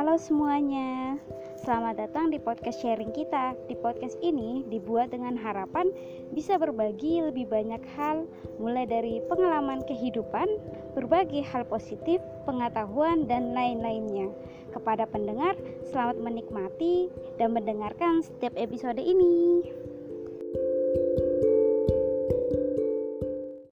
Halo semuanya, selamat datang di podcast sharing kita. Di podcast ini dibuat dengan harapan bisa berbagi lebih banyak hal, mulai dari pengalaman kehidupan, berbagi hal positif, pengetahuan, dan lain-lainnya. Kepada pendengar, selamat menikmati dan mendengarkan setiap episode ini.